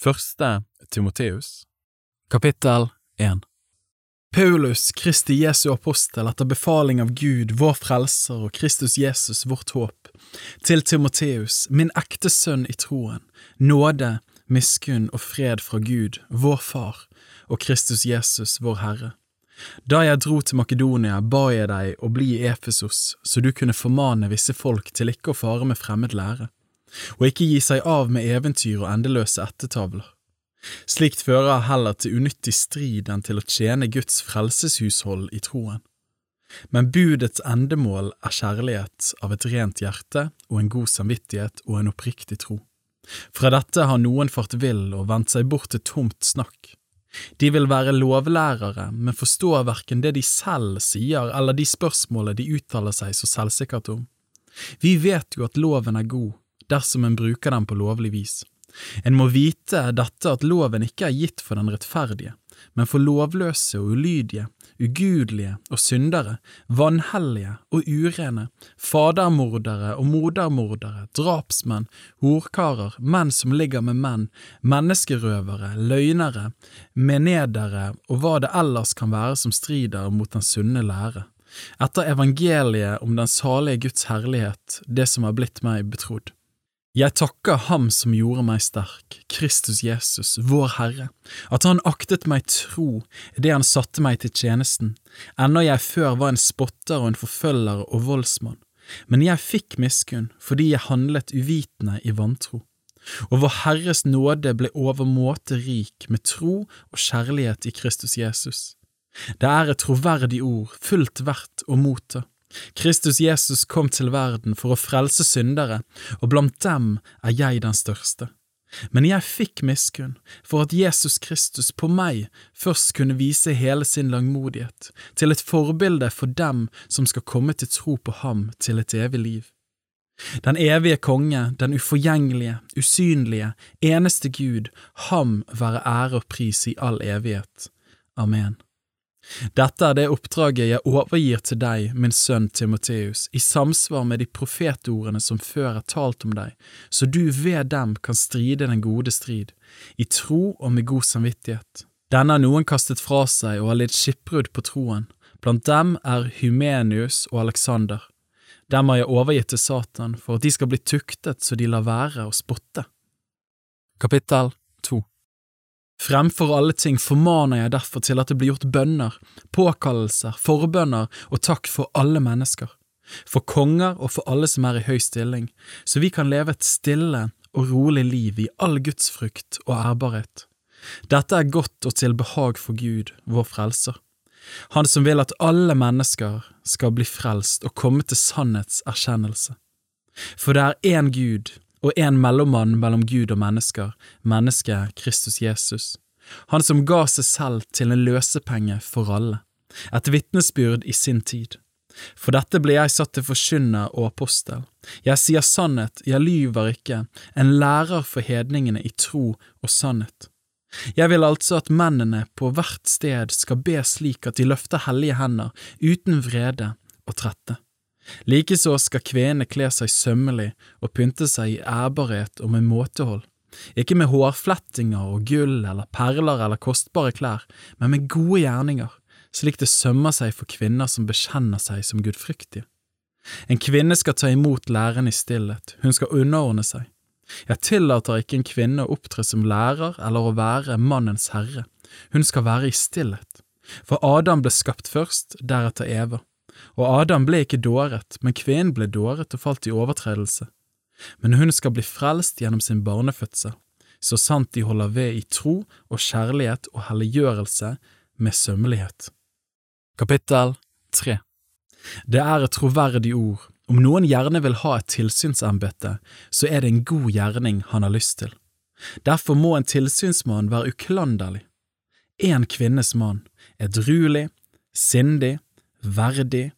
Første Timoteus Kapittel 1 Paulus, Kristi Jesu apostel, etter befaling av Gud, vår frelser og Kristus Jesus, vårt håp, til Timoteus, min ekte sønn i troen, nåde, miskunn og fred fra Gud, vår Far, og Kristus Jesus, vår Herre. Da jeg dro til Makedonia, ba jeg deg å bli i Efesos, så du kunne formane visse folk til ikke å fare med fremmed lære, og ikke gi seg av med eventyr og endeløse ettertavler. Slikt fører heller til unyttig strid enn til å tjene Guds frelseshushold i troen. Men budets endemål er kjærlighet av et rent hjerte og en god samvittighet og en oppriktig tro. Fra dette har noen fart vill og vendt seg bort til tomt snakk. De vil være lovlærere, men forstår verken det de selv sier eller de spørsmålene de uttaler seg så selvsikkert om. Vi vet jo at loven er god, dersom en bruker den på lovlig vis. En må vite dette at loven ikke er gitt for den rettferdige, men for lovløse og ulydige, ugudelige og syndere, vanhellige og urene, fadermordere og modermordere, drapsmenn, horkarer, menn som ligger med menn, menneskerøvere, løgnere, menedere og hva det ellers kan være som strider mot den sunne lære. Etter evangeliet om den salige Guds herlighet, det som er blitt meg betrodd. Jeg takker Ham som gjorde meg sterk, Kristus Jesus, vår Herre, at Han aktet meg tro idet Han satte meg til tjenesten, ennå jeg før var en spotter og en forfølger og voldsmann, men jeg fikk miskunn fordi jeg handlet uvitende i vantro. Og Vår Herres nåde ble overmåte rik med tro og kjærlighet i Kristus Jesus. Det er et troverdig ord, fullt verdt å motta. Kristus Jesus kom til verden for å frelse syndere, og blant dem er jeg den største. Men jeg fikk miskunn for at Jesus Kristus på meg først kunne vise hele sin langmodighet, til et forbilde for dem som skal komme til tro på ham til et evig liv. Den evige konge, den uforgjengelige, usynlige, eneste Gud, ham være ære og pris i all evighet. Amen. Dette er det oppdraget jeg overgir til deg, min sønn Timoteus, i samsvar med de profetordene som før er talt om deg, så du ved dem kan stride den gode strid, i tro og med god samvittighet. Denne har noen kastet fra seg og har lidd skipbrudd på troen, blant dem er Hymenius og Alexander. Dem har jeg overgitt til Satan for at de skal bli tuktet så de lar være å spotte. Kapittel 2 Fremfor alle ting formaner jeg derfor til at det blir gjort bønner, påkallelser, forbønner og takk for alle mennesker, for konger og for alle som er i høy stilling, så vi kan leve et stille og rolig liv i all Guds frykt og ærbarhet. Dette er godt og til behag for Gud, vår frelser. Han som vil at alle mennesker skal bli frelst og komme til sannhetserkjennelse. For det er én Gud, og en mellommann mellom Gud og mennesker, mennesket Kristus Jesus, han som ga seg selv til en løsepenge for alle, et vitnesbyrd i sin tid. For dette ble jeg satt til forkynner og apostel. Jeg sier sannhet, jeg lyver ikke, en lærer for hedningene i tro og sannhet. Jeg vil altså at mennene på hvert sted skal be slik at de løfter hellige hender, uten vrede og trette. Likeså skal kvenene kle seg sømmelig og pynte seg i ærbarhet og med måtehold, ikke med hårflettinger og gull eller perler eller kostbare klær, men med gode gjerninger, slik det sømmer seg for kvinner som bekjenner seg som gudfryktige. En kvinne skal ta imot læren i stillhet, hun skal underordne seg. Jeg tillater ikke en kvinne å opptre som lærer eller å være mannens herre, hun skal være i stillhet. For Adam ble skapt først, deretter Eva. Og Adam ble ikke dåret, men kvinnen ble dåret og falt i overtredelse. Men hun skal bli frelst gjennom sin barnefødsel, så sant de holder ved i tro og kjærlighet og helliggjørelse med sømmelighet. Kapittel 3 Det er et troverdig ord. Om noen gjerne vil ha et tilsynsembete, så er det en god gjerning han har lyst til. Derfor må en tilsynsmann være uklanderlig. En kvinnes mann, edruelig, sindig, verdig,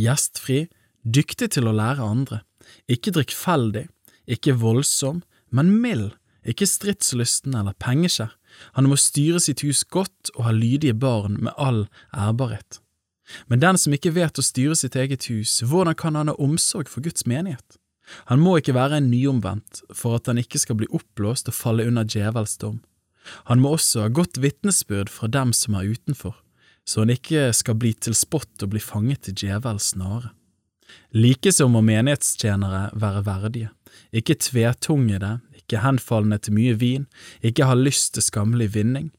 gjestfri, dyktig til å lære andre, ikke drikkfeldig, ikke voldsom, men mild, ikke stridslysten eller pengeskjær, han må styre sitt hus godt og ha lydige barn med all ærbarhet. Men den som ikke vet å styre sitt eget hus, hvordan kan han ha omsorg for Guds menighet? Han må ikke være en nyomvendt for at han ikke skal bli oppblåst og falle under djevels dom. Han må også ha godt vitnesbyrd fra dem som er utenfor, så han ikke skal bli til spott og bli fanget i djevels snare. Likeså må menighetstjenere være verdige, ikke tvetungede, ikke henfallende til mye vin, ikke ha lyst til skammelig vinning.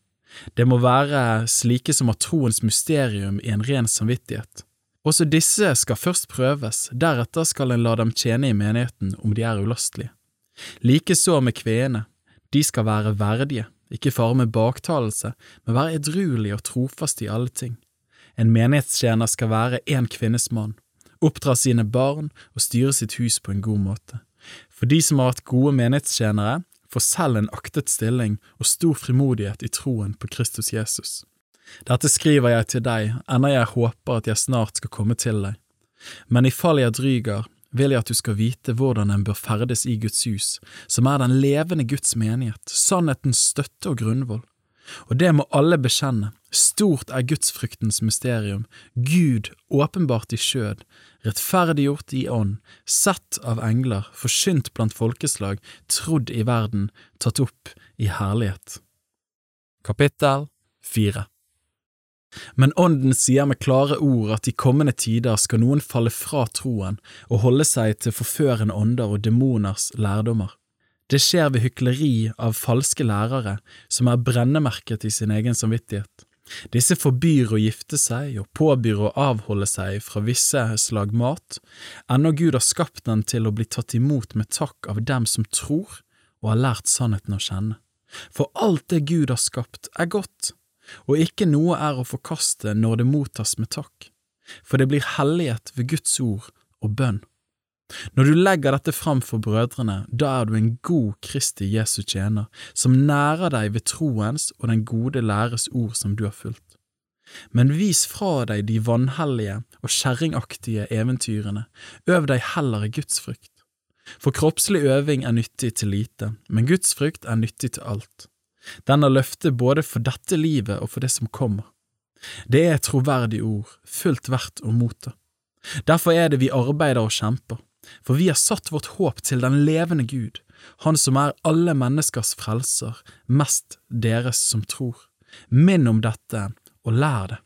Det må være slike som har troens mysterium i en ren samvittighet. Også disse skal først prøves, deretter skal en la dem tjene i menigheten om de er ulastelige. Likeså med kveene, de skal være verdige, ikke fare med baktalelse, men være edruelig og trofast i alle ting. En menighetstjener skal være en kvinnes mann, oppdra sine barn og styre sitt hus på en god måte. For de som har hatt gode menighetstjenere, får selv en aktet stilling og stor frimodighet i troen på Kristus Jesus. Dette skriver jeg til deg, enda jeg håper at jeg snart skal komme til deg. Men i fall jeg dryger, vil jeg at du skal vite hvordan en bør ferdes i Guds hus, som er den levende Guds menighet, sannhetens støtte og grunnvoll. Og det må alle bekjenne, stort er gudsfryktens mysterium, Gud åpenbart i skjød, rettferdiggjort i ånd, sett av engler, forsynt blant folkeslag, trodd i verden, tatt opp i herlighet. Kapittel 4 men Ånden sier med klare ord at i kommende tider skal noen falle fra troen og holde seg til forførende ånder og demoners lærdommer. Det skjer ved hykleri av falske lærere som er brennemerket i sin egen samvittighet. Disse forbyr å gifte seg og påbyr å avholde seg fra visse slag mat, ennå Gud har skapt den til å bli tatt imot med takk av dem som tror og har lært sannheten å kjenne. For alt det Gud har skapt, er godt, og ikke noe er å forkaste når det mottas med takk, for det blir hellighet ved Guds ord og bønn. Når du legger dette fram for brødrene, da er du en god Kristi Jesu tjener, som nærer deg ved troens og den gode læres ord som du har fulgt. Men vis fra deg de vanhellige og kjerringaktige eventyrene, øv deg heller i Guds frykt. For kroppslig øving er nyttig til lite, men Guds frykt er nyttig til alt. Den har løfte både for dette livet og for det som kommer. Det er troverdig ord, fullt verdt å motta. Derfor er det vi arbeider og kjemper, for vi har satt vårt håp til den levende Gud, Han som er alle menneskers frelser, mest deres som tror. Minn om dette, og lær det.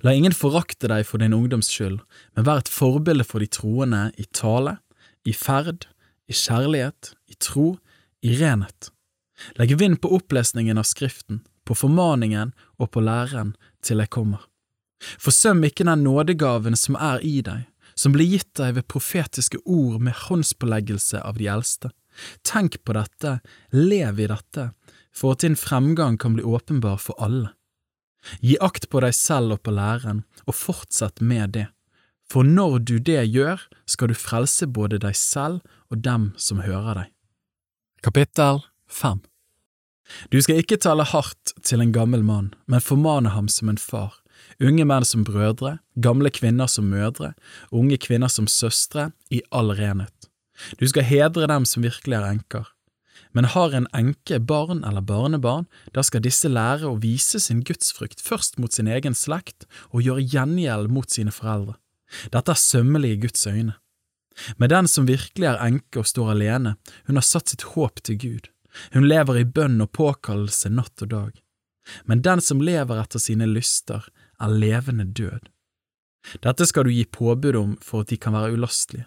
La ingen forakte deg for din ungdoms skyld, men vær et forbilde for de troende i tale, i ferd, i kjærlighet, i tro, i renhet. Legg vind på opplesningen av Skriften, på formaningen og på læren til jeg kommer. Forsøm ikke den nådegaven som er i deg, som blir gitt deg ved profetiske ord med håndspåleggelse av de eldste. Tenk på dette, lev i dette, for at din fremgang kan bli åpenbar for alle. Gi akt på deg selv og på læreren, og fortsett med det, for når du det gjør, skal du frelse både deg selv og dem som hører deg. Kapittel 5 Du skal ikke tale hardt til en gammel mann, men formane ham som en far, unge menn som brødre, gamle kvinner som mødre, unge kvinner som søstre, i all renhet. Du skal hedre dem som virkelig er enker. Men har en enke barn eller barnebarn, da skal disse lære å vise sin gudsfrykt først mot sin egen slekt og gjøre gjengjeld mot sine foreldre. Dette er sømmelig i Guds øyne. Men den som virkelig er enke og står alene, hun har satt sitt håp til Gud. Hun lever i bønn og påkallelse natt og dag. Men den som lever etter sine lyster, er levende død. Dette skal du gi påbud om for at de kan være ulastelige.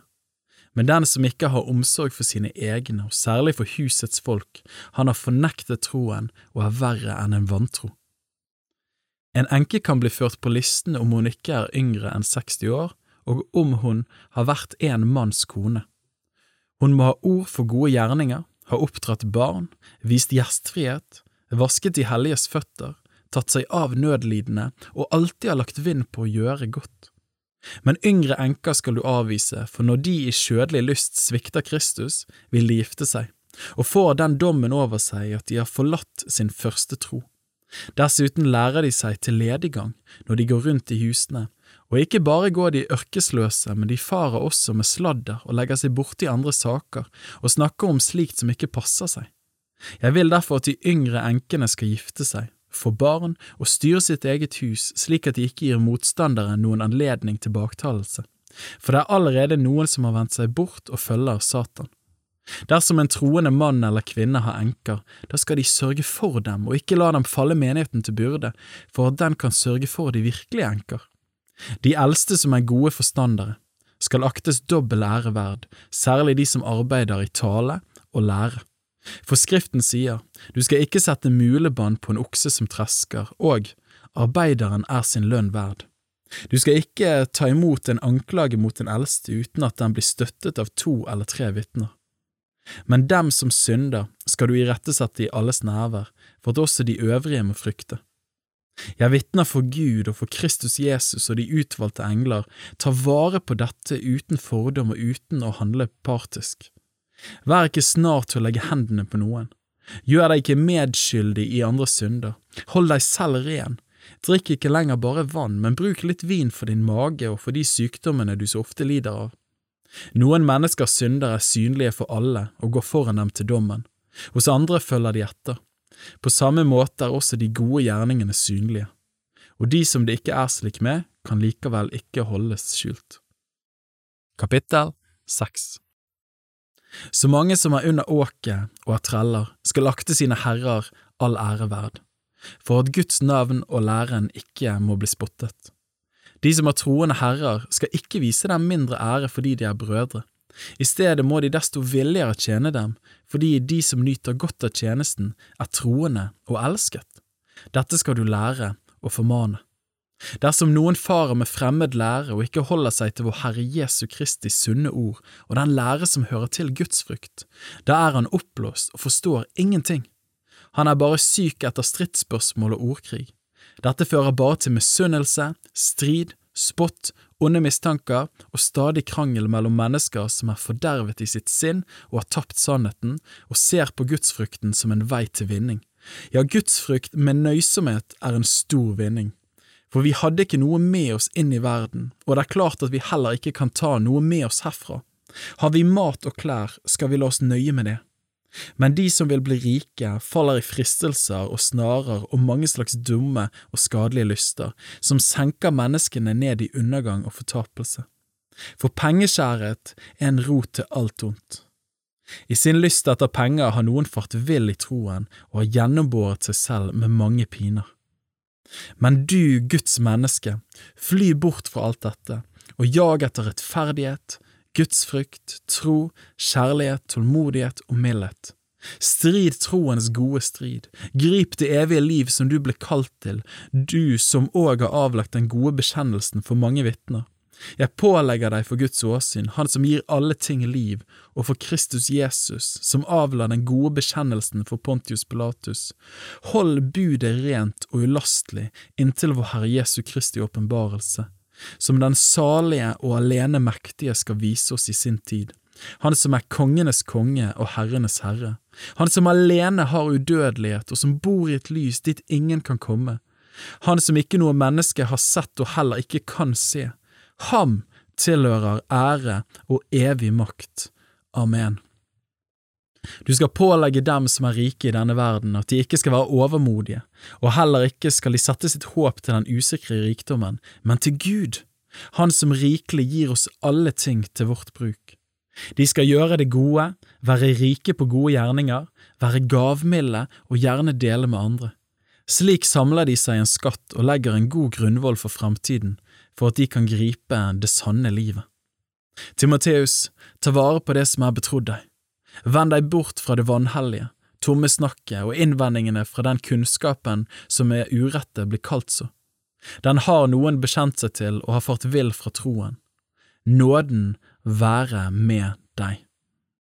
Men den som ikke har omsorg for sine egne, og særlig for husets folk, han har fornektet troen og er verre enn en vantro. En enke kan bli ført på listen om hun ikke er yngre enn 60 år, og om hun har vært en manns kone. Hun må ha ord for gode gjerninger, har oppdratt barn, vist gjestfrihet, vasket de helliges føtter, tatt seg av nødlidende og alltid har lagt vind på å gjøre godt. Men yngre enker skal du avvise, for når de i skjødelig lyst svikter Kristus, vil de gifte seg, og får den dommen over seg at de har forlatt sin første tro. Dessuten lærer de seg til lediggang når de går rundt i husene, og ikke bare går de ørkesløse, men de farer også med sladder og legger seg borti andre saker og snakker om slikt som ikke passer seg. Jeg vil derfor at de yngre enkene skal gifte seg, få barn og styre sitt eget hus slik at de ikke gir motstandere noen anledning til baktalelse. for det er allerede noen som har vendt seg bort og følger Satan. Dersom en troende mann eller kvinne har enker, da skal de sørge for dem og ikke la dem falle menigheten til byrde, for at den kan sørge for de virkelige enker. De eldste som er gode forstandere, skal aktes dobbel ære verd, særlig de som arbeider i tale og lære. For Skriften sier, du skal ikke sette mulebånd på en okse som tresker, og arbeideren er sin lønn verd. Du skal ikke ta imot en anklage mot den eldste uten at den blir støttet av to eller tre vitner. Men dem som synder, skal du irettesette i alles nærvær, for at også de øvrige må frykte. Jeg vitner for Gud og for Kristus Jesus og de utvalgte engler, ta vare på dette uten fordom og uten å handle partisk. Vær ikke snart til å legge hendene på noen. Gjør deg ikke medskyldig i andres synder. Hold deg selv ren. Drikk ikke lenger bare vann, men bruk litt vin for din mage og for de sykdommene du så ofte lider av. Noen menneskers synder er synlige for alle og går foran dem til dommen, hos andre følger de etter. På samme måte er også de gode gjerningene synlige, og de som det ikke er slik med, kan likevel ikke holdes skjult. Kapittel 6 Så mange som er under åket og er treller, skal akte sine herrer all ære verd, for at Guds navn og læren ikke må bli spottet. De som har troende herrer, skal ikke vise dem mindre ære fordi de er brødre. I stedet må de desto villigere tjene dem, fordi de som nyter godt av tjenesten, er troende og elsket. Dette skal du lære og formane. Dersom noen farer med fremmed lære og ikke holder seg til vår Herre Jesu Kristi sunne ord og den lære som hører til Guds frykt, da er han oppblåst og forstår ingenting. Han er bare syk etter stridsspørsmål og ordkrig. Dette fører bare til misunnelse, strid, spott, onde mistanker og stadig krangel mellom mennesker som er fordervet i sitt sinn og har tapt sannheten og ser på gudsfrukten som en vei til vinning. Ja, gudsfrukt med nøysomhet er en stor vinning. For vi hadde ikke noe med oss inn i verden, og det er klart at vi heller ikke kan ta noe med oss herfra. Har vi mat og klær, skal vi la oss nøye med det. Men de som vil bli rike, faller i fristelser og snarer og mange slags dumme og skadelige lyster, som senker menneskene ned i undergang og fortapelse. For pengeskjærhet er en rot til alt ondt. I sin lyst etter penger har noen fart vill i troen og har gjennombåret seg selv med mange piner. Men du, Guds menneske, fly bort fra alt dette, og jag etter rettferdighet, gudsfrykt, tro, kjærlighet, tålmodighet og mildhet. Strid troens gode strid, grip det evige liv som du ble kalt til, du som òg har avlagt den gode bekjennelsen for mange vitner. Jeg pålegger deg for Guds åsyn, Han som gir alle ting liv, og for Kristus Jesus, som avla den gode bekjennelsen for Pontius Pilatus. Hold budet rent og ulastelig inntil vår Herre Jesu Kristi åpenbarelse som den salige og alene mektige skal vise oss i sin tid, han som er kongenes konge og herrenes herre, han som alene har udødelighet og som bor i et lys dit ingen kan komme, han som ikke noe menneske har sett og heller ikke kan se, ham tilhører ære og evig makt. Amen. Du skal pålegge dem som er rike i denne verden at de ikke skal være overmodige, og heller ikke skal de sette sitt håp til den usikre rikdommen, men til Gud, Han som rikelig gir oss alle ting til vårt bruk. De skal gjøre det gode, være rike på gode gjerninger, være gavmilde og gjerne dele med andre. Slik samler de seg en skatt og legger en god grunnvoll for fremtiden, for at de kan gripe det sanne livet. Timoteus, ta vare på det som er betrodd deg Vend deg bort fra det vanhellige, tomme snakket og innvendingene fra den kunnskapen som med urette blir kalt så. Den har noen bekjent seg til og har fart vill fra troen. Nåden være med deg.